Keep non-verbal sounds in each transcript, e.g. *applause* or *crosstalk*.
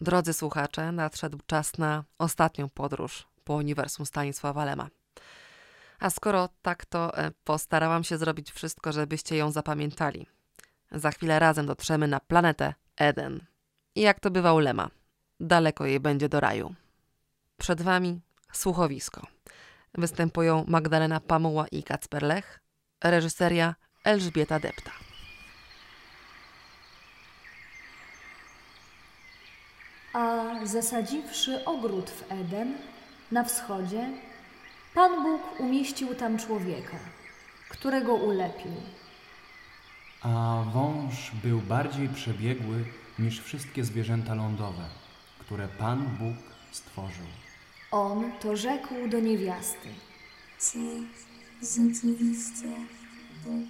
Drodzy słuchacze, nadszedł czas na ostatnią podróż po uniwersum Stanisława Lema. A skoro tak, to e, postarałam się zrobić wszystko, żebyście ją zapamiętali. Za chwilę razem dotrzemy na planetę Eden. I jak to bywa u Lema, daleko jej będzie do raju. Przed wami słuchowisko. Występują Magdalena Pamuła i Kacper Lech, reżyseria Elżbieta Depta. A zasadziwszy ogród w Eden, na wschodzie, Pan Bóg umieścił tam człowieka, którego ulepił. A wąż był bardziej przebiegły niż wszystkie zwierzęta lądowe, które Pan Bóg stworzył. On to rzekł do niewiasty. Czy rzeczywiście Bóg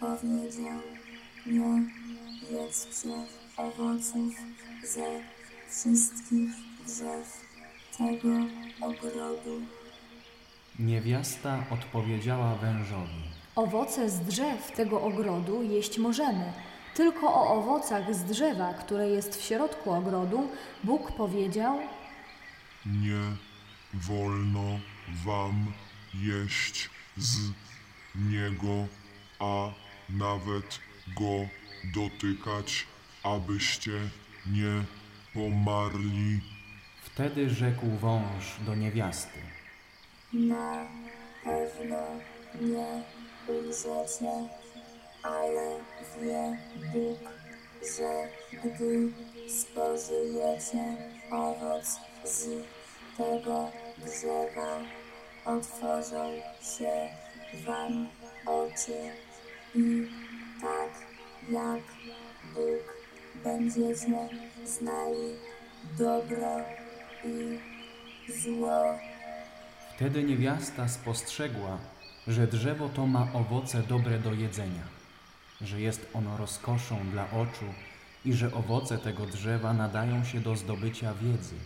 powiedział, nie jedzcie owoców ze wszystkich drzew tego ogrodu? Niewiasta odpowiedziała wężowi. Owoce z drzew tego ogrodu jeść możemy. Tylko o owocach z drzewa, które jest w środku ogrodu, Bóg powiedział: Nie wolno wam jeść z niego, a nawet go dotykać, abyście nie pomarli. Wtedy rzekł wąż do niewiasty. Na pewno nie umrzecie, ale wie Bóg, że gdy spożyjecie owoc z tego drzewa, otworzą się wam oczy i tak jak Bóg będziecie znali dobro i zło. Wtedy niewiasta spostrzegła, że drzewo to ma owoce dobre do jedzenia, że jest ono rozkoszą dla oczu i że owoce tego drzewa nadają się do zdobycia wiedzy.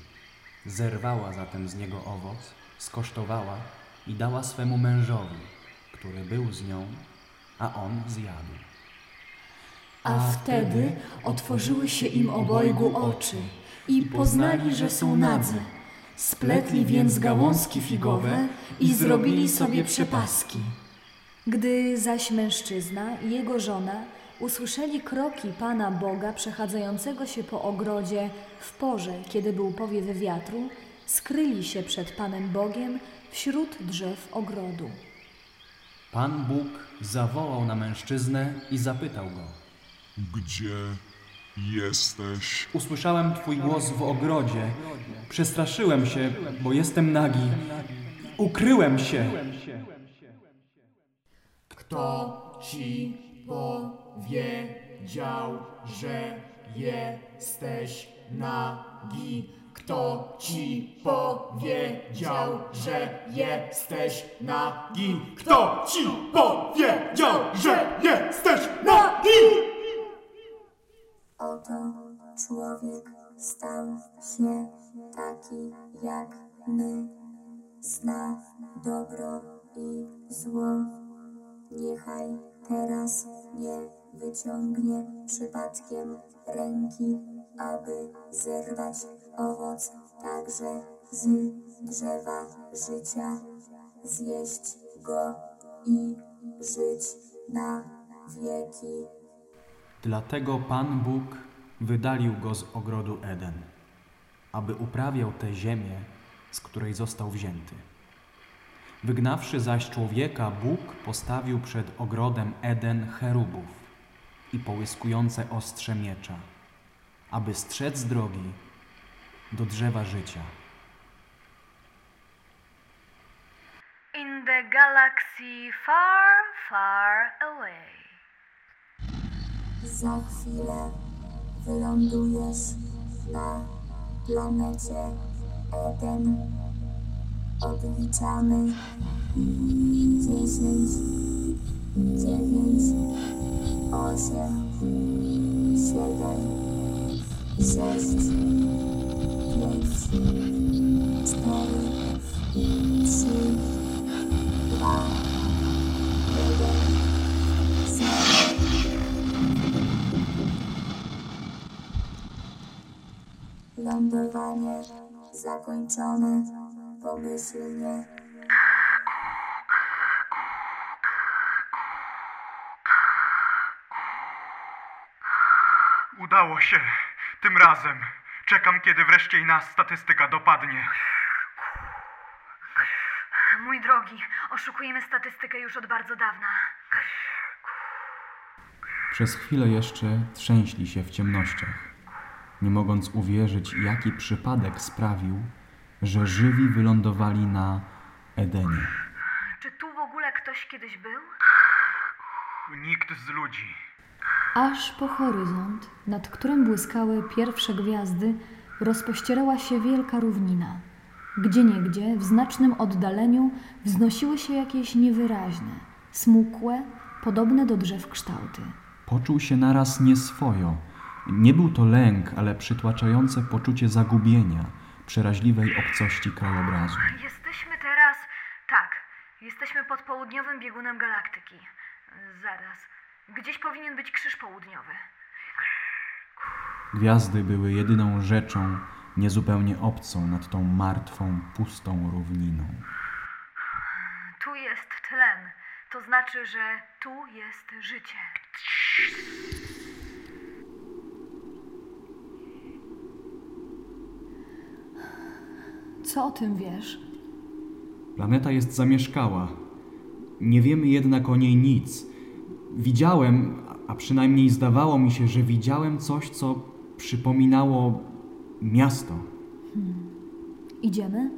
Zerwała zatem z niego owoc, skosztowała i dała swemu mężowi, który był z nią, a on zjadł. A wtedy otworzyły się im obojgu oczy i poznali, że są nadzy. Spletli więc gałązki figowe i zrobili sobie przepaski. Gdy zaś mężczyzna i jego żona usłyszeli kroki Pana Boga przechadzającego się po ogrodzie w porze, kiedy był powiew wiatru, skryli się przed Panem Bogiem wśród drzew ogrodu. Pan Bóg zawołał na mężczyznę i zapytał go. Gdzie jesteś? Usłyszałem Twój głos w ogrodzie. Przestraszyłem się, bo jestem nagi. Ukryłem się. Kto ci powiedział, że jesteś nagi? Kto ci powiedział, że jesteś nagi? Kto ci powiedział, że jesteś nagi? Oto człowiek stał się taki jak my, zna dobro i zło. Niechaj teraz nie wyciągnie przypadkiem ręki, aby zerwać owoc także z drzewa życia, zjeść go i żyć na wieki. Dlatego Pan Bóg wydalił go z ogrodu Eden, aby uprawiał tę ziemię, z której został wzięty. Wygnawszy zaś człowieka, Bóg postawił przed ogrodem Eden cherubów i połyskujące ostrze miecza, aby strzec drogi do drzewa życia. In the galaxy far, far away. Za chwilę wylądujesz na planecie Eden. Odliczamy 10, 9, 8, 7, 6, zakończone pomyślnie. Udało się. Tym razem. Czekam, kiedy wreszcie i nas statystyka dopadnie. Mój drogi, oszukujemy statystykę już od bardzo dawna. Przez chwilę jeszcze trzęśli się w ciemnościach, nie mogąc uwierzyć, jaki przypadek sprawił, że żywi wylądowali na Edenie. Czy tu w ogóle ktoś kiedyś był? Nikt z ludzi. Aż po horyzont, nad którym błyskały pierwsze gwiazdy, rozpościerała się wielka równina. Gdzieniegdzie, w znacznym oddaleniu, wznosiły się jakieś niewyraźne, smukłe, podobne do drzew kształty. Poczuł się naraz nieswojo. Nie był to lęk, ale przytłaczające poczucie zagubienia, przeraźliwej obcości krajobrazu. Jesteśmy teraz. Tak, jesteśmy pod południowym biegunem galaktyki. Zaraz. Gdzieś powinien być krzyż południowy. Gwiazdy były jedyną rzeczą niezupełnie obcą nad tą martwą, pustą równiną. Tu jest tlen. To znaczy, że tu jest życie. Co o tym wiesz? Planeta jest zamieszkała. Nie wiemy jednak o niej nic. Widziałem, a przynajmniej zdawało mi się, że widziałem coś, co przypominało miasto. Idziemy?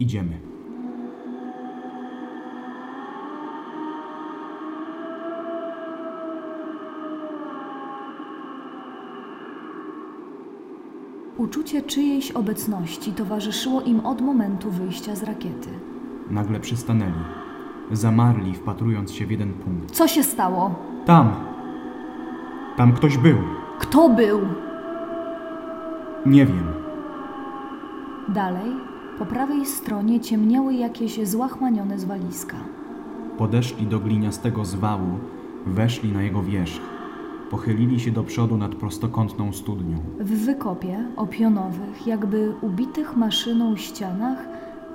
Idziemy. Uczucie czyjejś obecności towarzyszyło im od momentu wyjścia z rakiety. Nagle przystanęli. Zamarli, wpatrując się w jeden punkt. Co się stało? Tam! Tam ktoś był. Kto był? Nie wiem. Dalej, po prawej stronie ciemniały jakieś złachmanione zwaliska. Podeszli do gliniastego zwału, weszli na jego wierzch. Pochylili się do przodu nad prostokątną studnią. W wykopie o pionowych, jakby ubitych maszyną ścianach,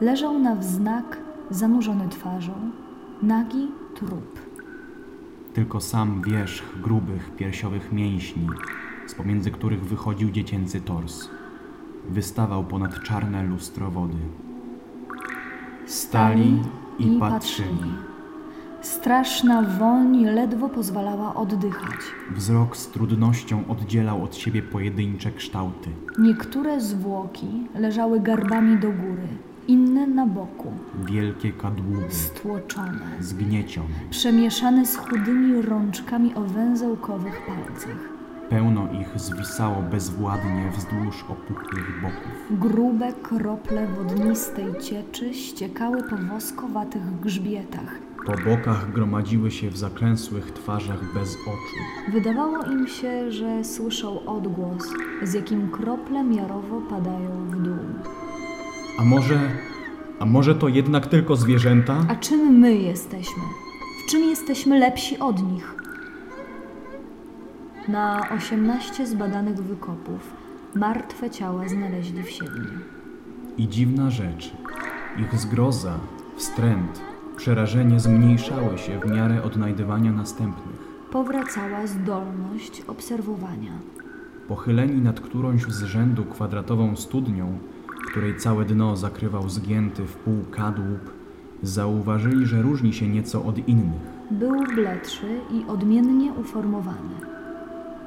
leżał na wznak, zanurzony twarzą, nagi trup. Tylko sam wierzch grubych, piersiowych mięśni, z pomiędzy których wychodził dziecięcy tors. Wystawał ponad czarne lustro wody. Stali i patrzyli. Straszna woń ledwo pozwalała oddychać. Wzrok z trudnością oddzielał od siebie pojedyncze kształty. Niektóre zwłoki leżały garbami do góry, inne na boku, Wielkie kadłuby, stłoczone, zgniecione. przemieszane z chudymi rączkami o węzełkowych palcach. Pełno ich zwisało bezwładnie wzdłuż opuchłych boków. Grube krople wodnistej cieczy ściekały po woskowatych grzbietach. Po bokach gromadziły się w zaklęsłych twarzach bez oczu. Wydawało im się, że słyszą odgłos, z jakim krople miarowo padają w dół. A może... A może to jednak tylko zwierzęta? A czym my jesteśmy? W czym jesteśmy lepsi od nich? Na 18 zbadanych wykopów martwe ciała znaleźli w siedmiu. I dziwna rzecz. Ich zgroza, wstręt, przerażenie zmniejszały się w miarę odnajdywania następnych. Powracała zdolność obserwowania. Pochyleni nad którąś z rzędu kwadratową studnią, której całe dno zakrywał zgięty w pół kadłub, zauważyli, że różni się nieco od innych. Był bledszy i odmiennie uformowany.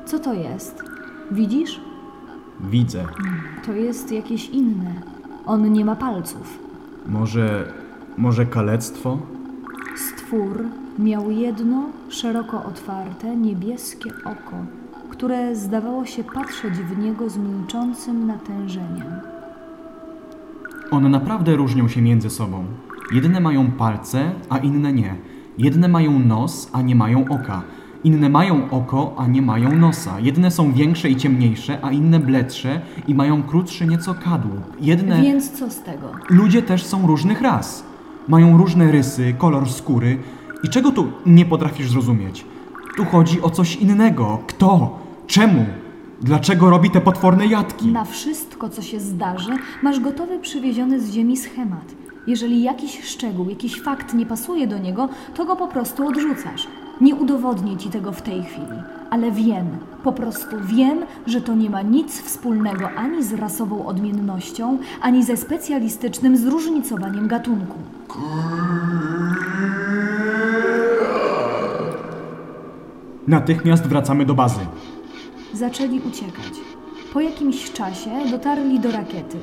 Co to jest? Widzisz? Widzę. To jest jakieś inne. On nie ma palców. Może... może kalectwo? Stwór miał jedno szeroko otwarte, niebieskie oko, które zdawało się patrzeć w niego z milczącym natężeniem. One naprawdę różnią się między sobą. Jedne mają palce, a inne nie. Jedne mają nos, a nie mają oka. Inne mają oko, a nie mają nosa. Jedne są większe i ciemniejsze, a inne bledsze i mają krótszy nieco kadłub. Jedne... Więc co z tego? Ludzie też są różnych ras. Mają różne rysy, kolor skóry. I czego tu nie potrafisz zrozumieć? Tu chodzi o coś innego. Kto? Czemu? Dlaczego robi te potworne jatki? Na wszystko, co się zdarzy, masz gotowy przywieziony z ziemi schemat. Jeżeli jakiś szczegół, jakiś fakt nie pasuje do niego, to go po prostu odrzucasz. Nie udowodnię ci tego w tej chwili, ale wiem, po prostu wiem, że to nie ma nic wspólnego ani z rasową odmiennością, ani ze specjalistycznym zróżnicowaniem gatunku. Natychmiast wracamy do bazy. Zaczęli uciekać. Po jakimś czasie dotarli do rakiety.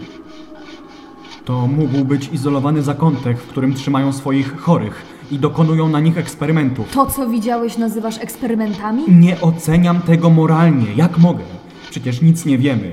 To mógł być izolowany zakątek, w którym trzymają swoich chorych i dokonują na nich eksperymentów. To, co widziałeś, nazywasz eksperymentami? Nie oceniam tego moralnie. Jak mogę? Przecież nic nie wiemy.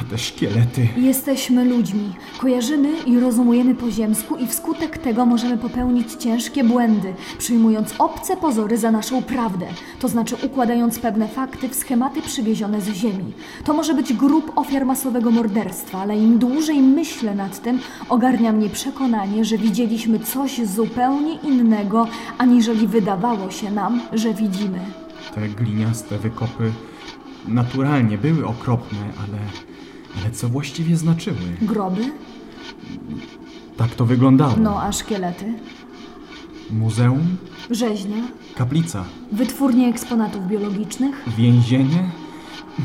A te szkielety. Jesteśmy ludźmi. Kojarzymy i rozumujemy po ziemsku i wskutek tego możemy popełnić ciężkie błędy, przyjmując obce pozory za naszą prawdę, to znaczy układając pewne fakty w schematy przywiezione z ziemi. To może być grup ofiar masowego morderstwa, ale im dłużej myślę nad tym, ogarnia mnie przekonanie, że widzieliśmy coś zupełnie innego, aniżeli wydawało się nam, że widzimy. Te gliniaste wykopy naturalnie były okropne, ale. Ale co właściwie znaczyły? Groby? Tak to wyglądało. No a szkielety? Muzeum, Rzeźnia? kaplica, Wytwórnie eksponatów biologicznych? więzienie.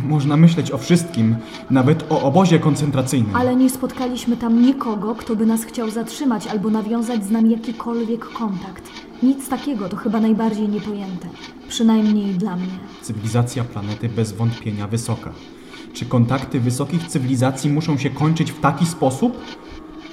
Można myśleć o wszystkim, nawet o obozie koncentracyjnym. Ale nie spotkaliśmy tam nikogo, kto by nas chciał zatrzymać albo nawiązać z nami jakikolwiek kontakt. Nic takiego to chyba najbardziej niepojęte. Przynajmniej dla mnie. Cywilizacja planety bez wątpienia wysoka. Czy kontakty wysokich cywilizacji muszą się kończyć w taki sposób?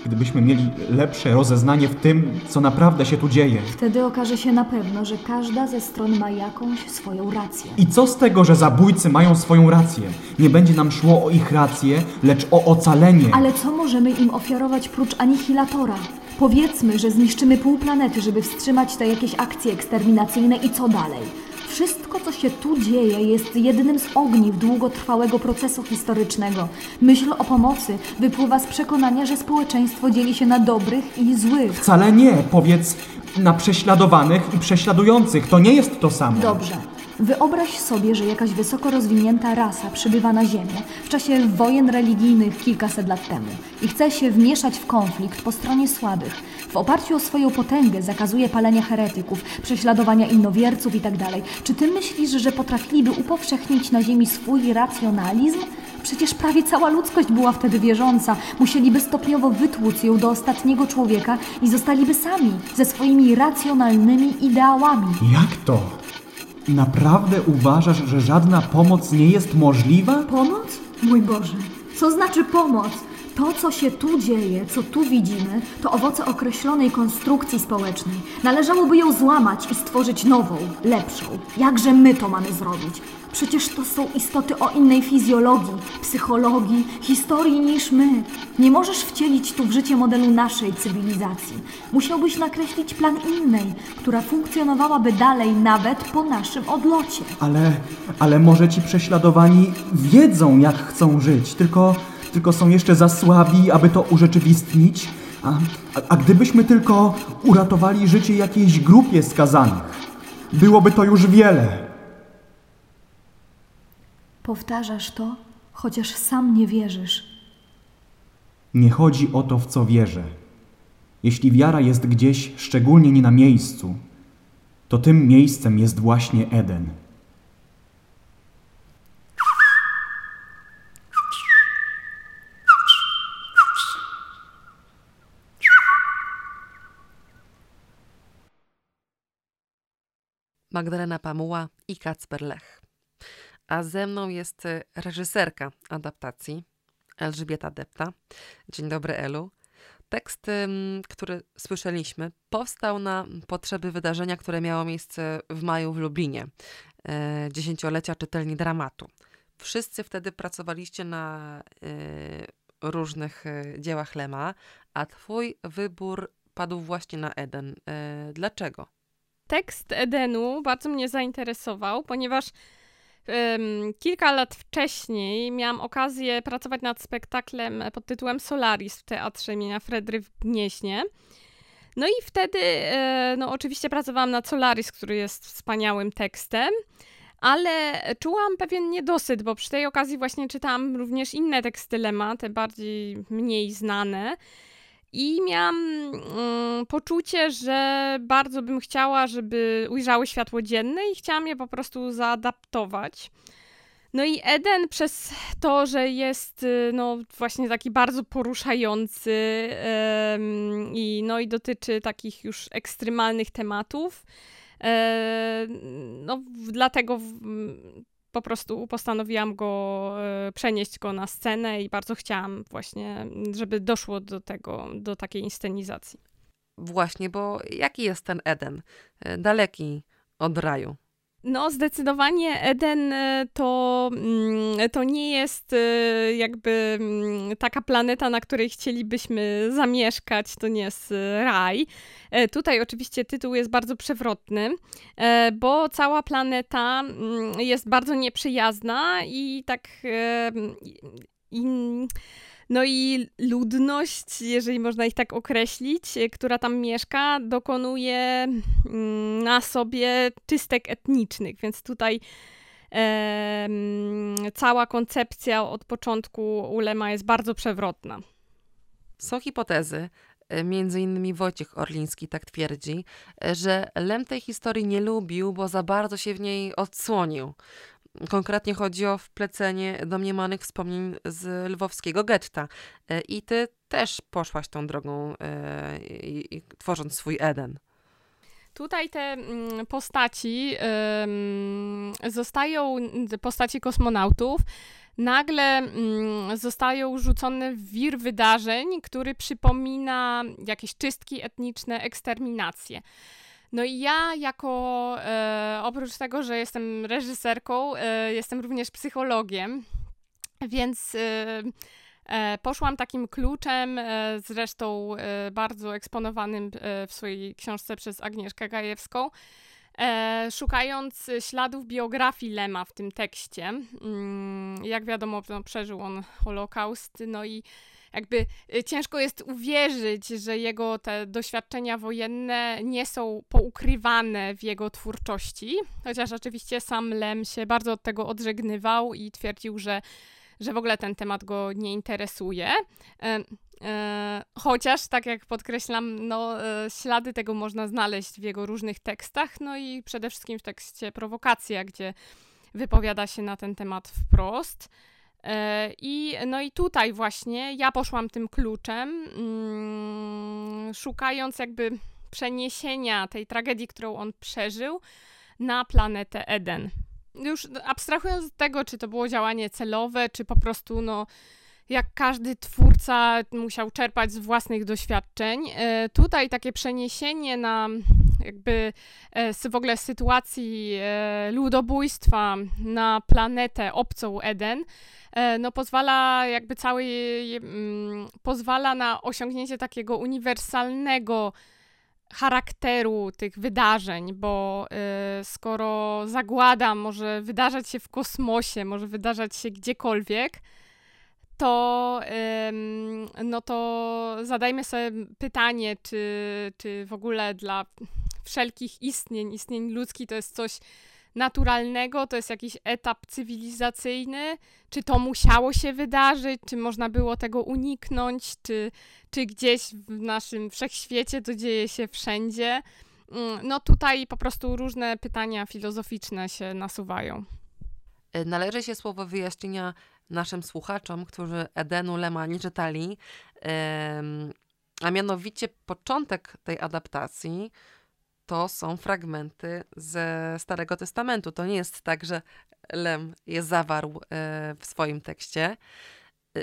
Gdybyśmy mieli lepsze rozeznanie w tym, co naprawdę się tu dzieje. Wtedy okaże się na pewno, że każda ze stron ma jakąś swoją rację. I co z tego, że zabójcy mają swoją rację? Nie będzie nam szło o ich rację, lecz o ocalenie. Ale co możemy im ofiarować prócz anihilatora? Powiedzmy, że zniszczymy pół planety, żeby wstrzymać te jakieś akcje eksterminacyjne i co dalej? Wszystko, co się tu dzieje, jest jednym z ogniw długotrwałego procesu historycznego. Myśl o pomocy wypływa z przekonania, że społeczeństwo dzieli się na dobrych i złych. Wcale nie, powiedz na prześladowanych i prześladujących. To nie jest to samo. Dobrze. Wyobraź sobie, że jakaś wysoko rozwinięta rasa przybywa na Ziemię w czasie wojen religijnych kilkaset lat temu i chce się wmieszać w konflikt po stronie słabych. W oparciu o swoją potęgę zakazuje palenia heretyków, prześladowania innowierców itd. Czy ty myślisz, że potrafiliby upowszechnić na Ziemi swój racjonalizm? Przecież prawie cała ludzkość była wtedy wierząca. Musieliby stopniowo wytłuc ją do ostatniego człowieka i zostaliby sami ze swoimi racjonalnymi ideałami. Jak to? Naprawdę uważasz, że żadna pomoc nie jest możliwa? Pomoc? Mój Boże, co znaczy pomoc? To, co się tu dzieje, co tu widzimy, to owoce określonej konstrukcji społecznej. Należałoby ją złamać i stworzyć nową, lepszą. Jakże my to mamy zrobić? Przecież to są istoty o innej fizjologii, psychologii, historii niż my. Nie możesz wcielić tu w życie modelu naszej cywilizacji. Musiałbyś nakreślić plan innej, która funkcjonowałaby dalej nawet po naszym odlocie. Ale, ale może ci prześladowani wiedzą, jak chcą żyć, tylko, tylko są jeszcze za słabi, aby to urzeczywistnić? A, a, a gdybyśmy tylko uratowali życie jakiejś grupie skazanych, byłoby to już wiele. Powtarzasz to, chociaż sam nie wierzysz. Nie chodzi o to, w co wierzę. Jeśli wiara jest gdzieś, szczególnie nie na miejscu, to tym miejscem jest właśnie Eden. Magdalena Pamuła i Kacper Lech. A ze mną jest y, reżyserka adaptacji Elżbieta Depta. Dzień dobry, Elu. Tekst, który słyszeliśmy, powstał na potrzeby wydarzenia, które miało miejsce w maju w Lublinie, e, dziesięciolecia czytelni dramatu. Wszyscy wtedy pracowaliście na y, różnych y, dziełach Lema, a twój wybór padł właśnie na Eden. E, dlaczego? Tekst Edenu bardzo mnie zainteresował, ponieważ kilka lat wcześniej miałam okazję pracować nad spektaklem pod tytułem Solaris w Teatrze imienia Fredry w Gnieźnie. No i wtedy, e, no oczywiście pracowałam nad Solaris, który jest wspaniałym tekstem, ale czułam pewien niedosyt, bo przy tej okazji właśnie czytałam również inne teksty Lema, te bardziej mniej znane. I miałam mm, poczucie, że bardzo bym chciała, żeby ujrzały światło dzienne i chciałam je po prostu zaadaptować. No i Eden przez to, że jest y, no właśnie taki bardzo poruszający i no i dotyczy takich już ekstremalnych tematów, yy, no dlatego po prostu postanowiłam go yy, przenieść go na scenę i bardzo chciałam właśnie, żeby doszło do tego, do takiej inscenizacji. Właśnie, bo jaki jest ten Eden? E, daleki od raju. No, zdecydowanie Eden e, to, mm, to nie jest e, jakby mm, taka planeta, na której chcielibyśmy zamieszkać, to nie jest e, raj. Tutaj oczywiście tytuł jest bardzo przewrotny, bo cała planeta mm, jest bardzo nieprzyjazna i tak. I, no i ludność, jeżeli można ich tak określić, e, która tam mieszka, dokonuje mm, na sobie czystek etnicznych, więc tutaj e, cała koncepcja od początku ulema jest bardzo przewrotna. Są hipotezy, e, Między innymi Wojciech Orliński tak twierdzi, e, że Lem tej historii nie lubił, bo za bardzo się w niej odsłonił. Konkretnie chodzi o wplecenie domniemanych wspomnień z lwowskiego getta. E, I ty też poszłaś tą drogą, e, tworząc swój Eden. Tutaj te mm, postaci zostają, postaci kosmonautów, nagle mm, zostają rzucone w wir wydarzeń, który przypomina jakieś czystki etniczne, eksterminacje. No i ja jako, e, oprócz tego, że jestem reżyserką, e, jestem również psychologiem, więc e, e poszłam takim kluczem, e, zresztą e, bardzo eksponowanym w swojej książce przez Agnieszkę Gajewską, szukając śladów biografii Lema w tym tekście. Mm, jak wiadomo, no, przeżył on Holokaust, no i jakby y, ciężko jest uwierzyć, że jego te doświadczenia wojenne nie są poukrywane w jego twórczości, chociaż oczywiście sam Lem się bardzo od tego odżegnywał i twierdził, że że w ogóle ten temat go nie interesuje. E, e, chociaż, tak jak podkreślam, no, e, ślady tego można znaleźć w jego różnych tekstach, no i przede wszystkim w tekście Prowokacja, gdzie wypowiada się na ten temat wprost. E, I, no i tutaj właśnie ja poszłam tym kluczem, mm, szukając jakby przeniesienia tej tragedii, którą on przeżył, na planetę Eden. Już abstrahując od tego, czy to było działanie celowe, czy po prostu no, jak każdy twórca musiał czerpać z własnych doświadczeń. E, tutaj takie przeniesienie na jakby e, w ogóle sytuacji e, ludobójstwa na planetę obcą Eden, no pozwala jakby cały, mm, pozwala na osiągnięcie takiego uniwersalnego charakteru tych wydarzeń, bo skoro zagłada może wydarzać się w kosmosie, może wydarzać się gdziekolwiek, to, no to zadajmy sobie pytanie, czy, czy w ogóle dla wszelkich istnień, istnień ludzkich to jest coś naturalnego, to jest jakiś etap cywilizacyjny, czy to musiało się wydarzyć, czy można było tego uniknąć, czy, czy gdzieś w naszym wszechświecie to dzieje się wszędzie. Mm, no tutaj po prostu różne pytania filozoficzne się nasuwają. E, należy się słowo wyjaśnienia naszym słuchaczom, którzy Edenu Lema nie czytali, a mianowicie początek tej adaptacji to są fragmenty ze Starego Testamentu. To nie jest tak, że Lem je zawarł e, w swoim tekście. E,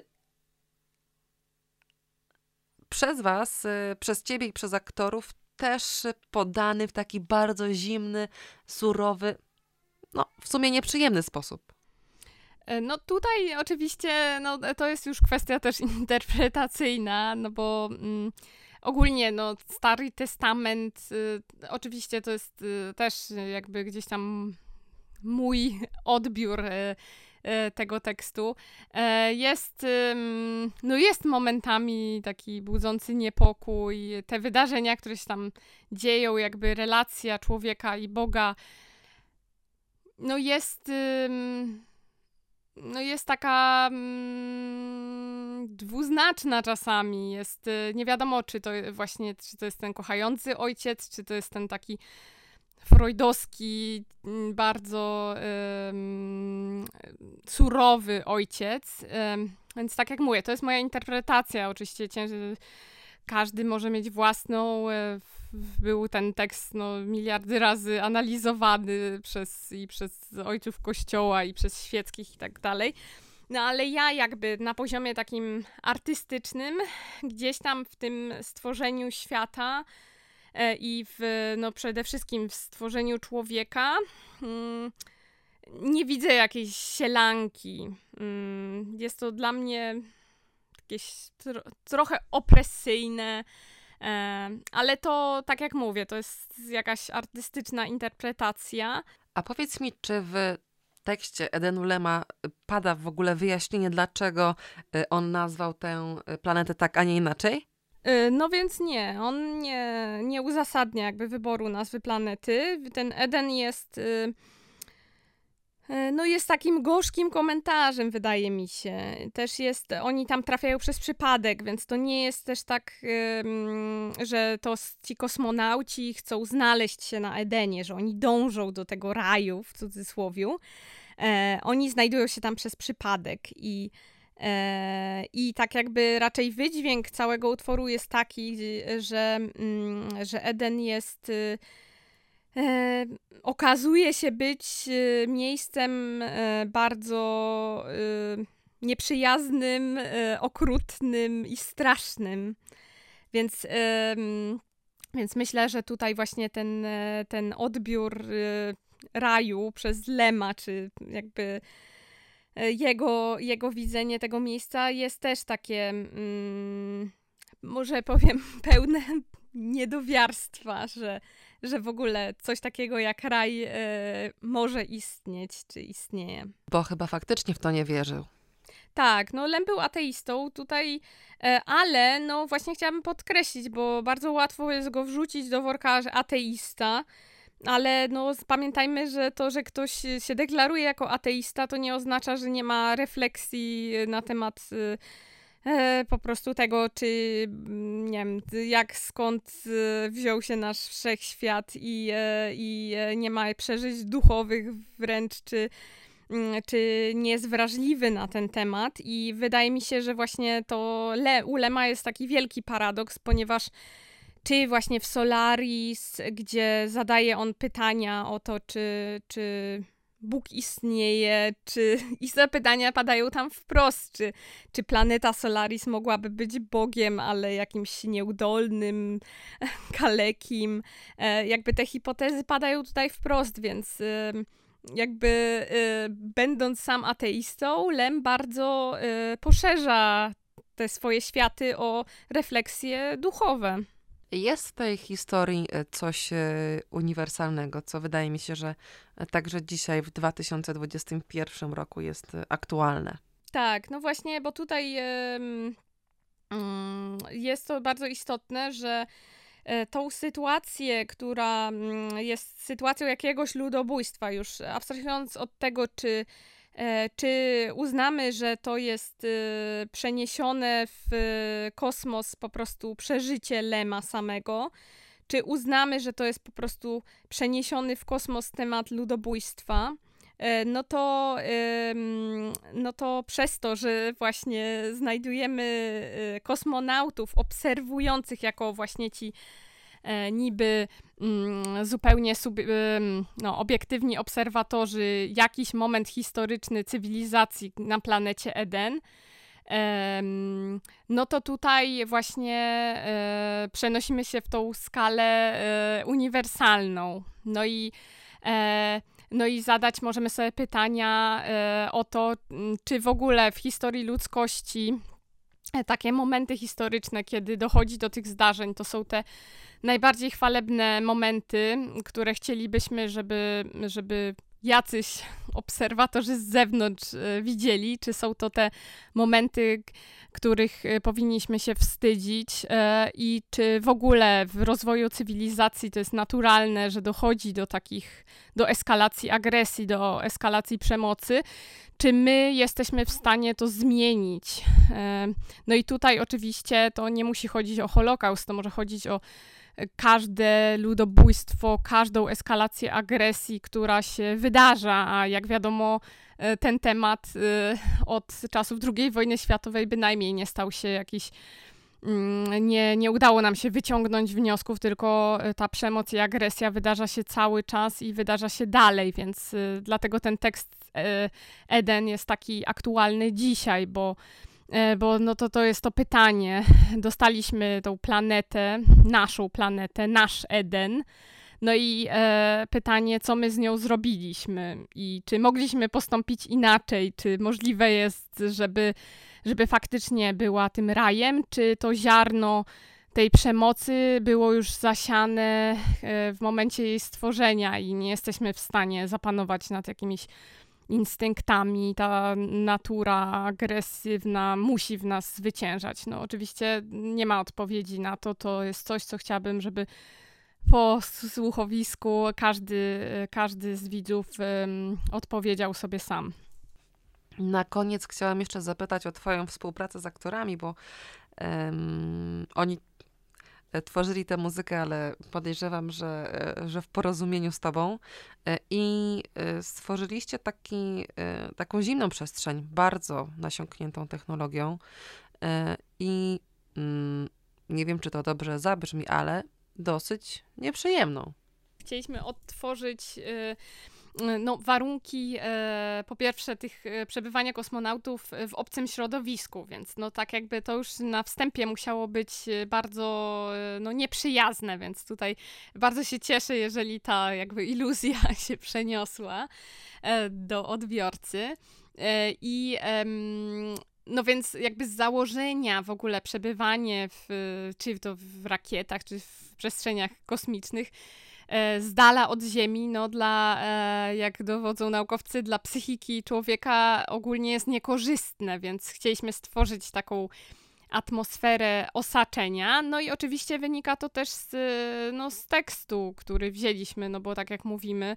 przez Was, e, przez Ciebie i przez aktorów też podany w taki bardzo zimny, surowy, no w sumie nieprzyjemny sposób. No tutaj oczywiście no, to jest już kwestia też *laughs* interpretacyjna, no bo mm, ogólnie no, Stary Testament y, oczywiście to jest y, też jakby gdzieś tam mój *laughs* odbiór y, y tego tekstu. E, jest, no jest momentami taki budzący niepokój. Te wydarzenia, które się tam dzieją, jakby relacja człowieka i Boga no jest no jest taka dwuznaczna czasami. Jest y, nie wiadomo, czy to właśnie, czy to jest ten kochający ojciec, czy to jest ten taki freudowski, mm, bardzo surowy ojciec. więc tak jak mówię, to jest moja interpretacja. Oczywiście każdy może mieć własną. E, był ten tekst no, miliardy razy analizowany przez, i przez ojców kościoła, i przez świeckich i tak dalej. No ale ja jakby na poziomie takim artystycznym, gdzieś tam w tym stworzeniu świata e, i w, no przede wszystkim w stworzeniu człowieka, mm, nie widzę jakiejś sielanki. Mm, jest to dla mnie jakieś tro trochę opresyjne, e, ale to, tak jak mówię, to jest jakaś artystyczna interpretacja. A powiedz mi, czy w tekście Edenu Lema pada w ogóle wyjaśnienie, dlaczego y, on nazwał tę planetę tak, a nie inaczej? Y, no więc nie, on nie, nie uzasadnia jakby wyboru nazwy planety. Ten Eden jest y, no jest takim gorzkim komentarzem, wydaje mi się. Też jest, oni tam trafiają przez przypadek, więc to nie jest też tak, że to ci kosmonauci chcą znaleźć się na Edenie, że oni dążą do tego raju, w cudzysłowiu. E, oni znajdują się tam przez przypadek i e, i tak jakby raczej wydźwięk całego utworu jest taki, że, mm, że Eden jest y, e, okazuje się być e, miejscem e, bardzo e, nieprzyjaznym, okrutnym i strasznym. Więc, więc myślę, że tutaj właśnie ten, ten odbiór raju przez Lema, czy jakby jego, jego widzenie tego miejsca jest też takie, mm, może powiem, *laughs* pełne niedowiarstwa, że że w ogóle coś takiego jak raj e, może istnieć, czy istnieje. Bo chyba faktycznie w to nie wierzył. Tak, no Lem był ateistą tutaj, e, ale no właśnie chciałabym podkreślić, bo bardzo łatwo jest go wrzucić do worka, że ateista, ale no pamiętajmy, że to, że ktoś się deklaruje jako ateista, to nie oznacza, że nie ma refleksji na temat e, po prostu tego, czy mm, nie wiem, jak skąd e, wziął się nasz wszechświat i, e, i e, nie ma przeżyć duchowych wręcz, czy, mm, czy nie jest wrażliwy na ten temat. I wydaje mi się, że właśnie to Le, u Lema jest taki wielki paradoks, ponieważ czy właśnie w Solaris, gdzie zadaje on pytania o to, czy, czy Bóg istnieje, czy *laughs* i zapytania padają tam wprost, czy, czy planeta Solaris mogłaby być Bogiem, ale jakimś nieudolnym, *laughs* kalekim. E, jakby te hipotezy padają tutaj wprost, więc jakby e, będąc sam ateistą, Lem bardzo e, poszerza te swoje światy o refleksje duchowe. Jest w tej historii e, coś e, uniwersalnego, co wydaje mi się, że e, także dzisiaj w 2021 roku jest aktualne. Tak, no właśnie, bo tutaj mm, jest to bardzo istotne, że tą sytuację, która mm, jest sytuacją jakiegoś ludobójstwa, już abstrahując od tego, czy czy uznamy, że to jest y, przeniesione w kosmos po prostu przeżycie Lema samego? Czy uznamy, że to jest po prostu przeniesiony w kosmos temat ludobójstwa? E, no to, no to przez to, że właśnie znajdujemy y, kosmonautów obserwujących jako właśnie ci E, niby mm, zupełnie sub, no, obiektywni obserwatorzy jakiś moment historyczny cywilizacji na planecie Eden, no to tutaj właśnie e, przenosimy się w tą skalę e, uniwersalną. No i, no i zadać możemy sobie pytania o to, czy w ogóle w historii ludzkości takie momenty historyczne, kiedy dochodzi do tych zdarzeń, to są te najbardziej chwalebne momenty, które chcielibyśmy, żeby, żeby jacyś obserwatorzy z zewnątrz e, widzieli, czy są to te momenty, których e, powinniśmy się wstydzić e, i czy w ogóle w rozwoju cywilizacji to jest naturalne, że dochodzi do takich, do eskalacji agresji, do eskalacji przemocy, czy my jesteśmy w stanie to zmienić. No i tutaj oczywiście to nie musi chodzić o Holokaust, to może chodzić o każde ludobójstwo, każdą eskalację agresji, która się wydarza, a jak wiadomo, e, ten temat e, od czasów II wojny światowej bynajmniej nie stał się jakiś mm, nie, nie udało nam się wyciągnąć wniosków, tylko e, ta przemoc i agresja wydarza się cały czas i wydarza się dalej, więc dlatego ten tekst Eden jest taki aktualny dzisiaj, bo bo no to, to jest to pytanie. *laughs* Dostaliśmy tą planetę, naszą planetę, nasz Eden. No i e, pytanie, co my z nią zrobiliśmy i czy mogliśmy postąpić inaczej, czy możliwe jest, żeby, żeby faktycznie była tym rajem, czy to ziarno tej przemocy było już zasiane e, w momencie jej stworzenia i nie jesteśmy w stanie zapanować nad jakimiś instynktami, ta natura agresywna musi w nas zwyciężać. No oczywiście nie ma odpowiedzi na to, to jest coś, co chciałabym, żeby po słuchowisku każdy, każdy z widzów um, odpowiedział sobie sam. Na koniec chciałam jeszcze zapytać o Twoją współpracę z aktorami, bo um, oni tworzyli tę muzykę, ale podejrzewam, że, e, że w porozumieniu z tobą. E, I stworzyliście taki, taką zimną przestrzeń, bardzo nasiąkniętą technologią. I mm, nie wiem, czy to dobrze zabrzmi, ale dosyć nieprzyjemną. Chcieliśmy odtworzyć no, warunki e, po pierwsze tych e, przebywania kosmonautów w obcym środowisku, więc no tak jakby to już na wstępie musiało być e, bardzo no, nieprzyjazne, więc tutaj bardzo się cieszę, jeżeli ta jakby iluzja *laughs* się przeniosła do odbiorcy. I no więc jakby z założenia w ogóle przebywanie w, czy to w rakietach, czy w przestrzeniach kosmicznych z dala od Ziemi, no dla, e, jak dowodzą naukowcy, dla psychiki człowieka ogólnie jest niekorzystne, więc chcieliśmy stworzyć taką atmosferę osaczenia. No i oczywiście wynika to też z, no, z tekstu, który wzięliśmy, no bo tak jak mówimy,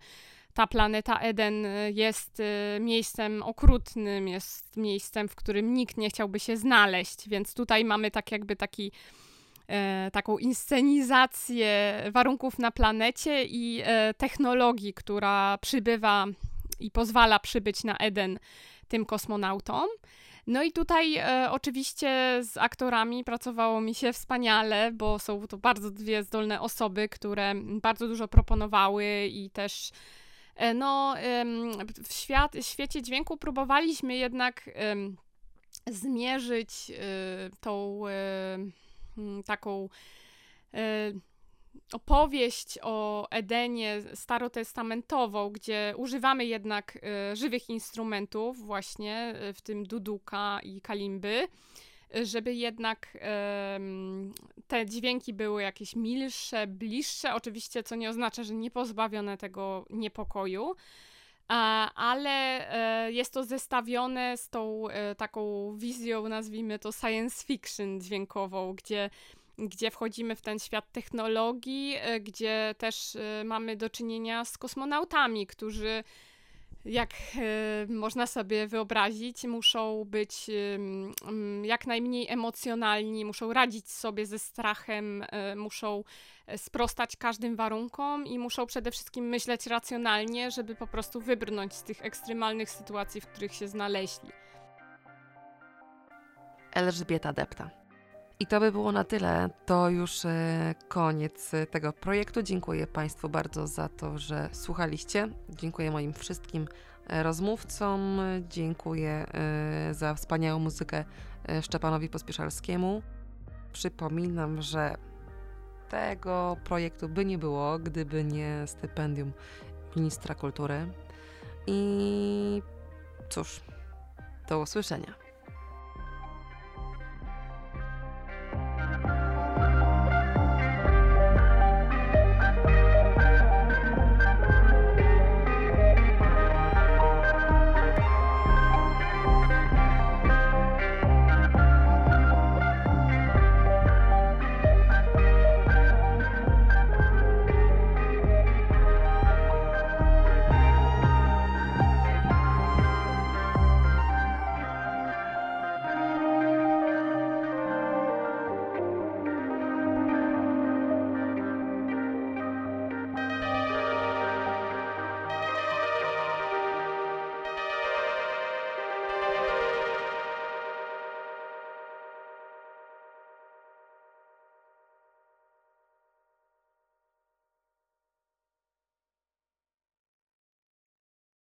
ta planeta Eden jest e, miejscem okrutnym, jest miejscem, w którym nikt nie chciałby się znaleźć, więc tutaj mamy tak jakby taki e, taką inscenizację warunków na planecie i e, technologii, która przybywa i pozwala przybyć na Eden tym kosmonautom. No i tutaj e, oczywiście z aktorami pracowało mi się wspaniale, bo są to bardzo dwie zdolne osoby, które bardzo dużo proponowały i też e, no, w świat, świecie dźwięku próbowaliśmy jednak zmierzyć e, tą taką e, opowieść o Edenie starotestamentową, gdzie używamy jednak e, żywych instrumentów, właśnie e, w tym duduka i kalimby, żeby jednak te dźwięki były jakieś milsze, bliższe, oczywiście, co nie oznacza, że nie pozbawione tego niepokoju. Ale jest to zestawione z tą taką wizją, nazwijmy to science fiction dźwiękową, gdzie gdzie wchodzimy w ten świat technologii, e, gdzie też e, mamy do czynienia z kosmonautami, którzy jak e, można sobie wyobrazić, muszą być jak najmniej emocjonalni, muszą radzić sobie ze strachem, muszą sprostać każdym warunkom i muszą przede wszystkim myśleć racjonalnie, żeby po prostu wybrnąć z tych ekstremalnych sytuacji, w których się znaleźli. Elżbieta Depta. I to by było na tyle. To już e, koniec tego projektu. Dziękuję Państwu bardzo za to, że słuchaliście. Dziękuję moim wszystkim e, rozmówcom. Dziękuję e, za wspaniałą muzykę Szczepanowi Pospieszalskiemu. Przypominam, że tego projektu by nie było, gdyby nie stypendium ministra kultury. I cóż, do usłyszenia.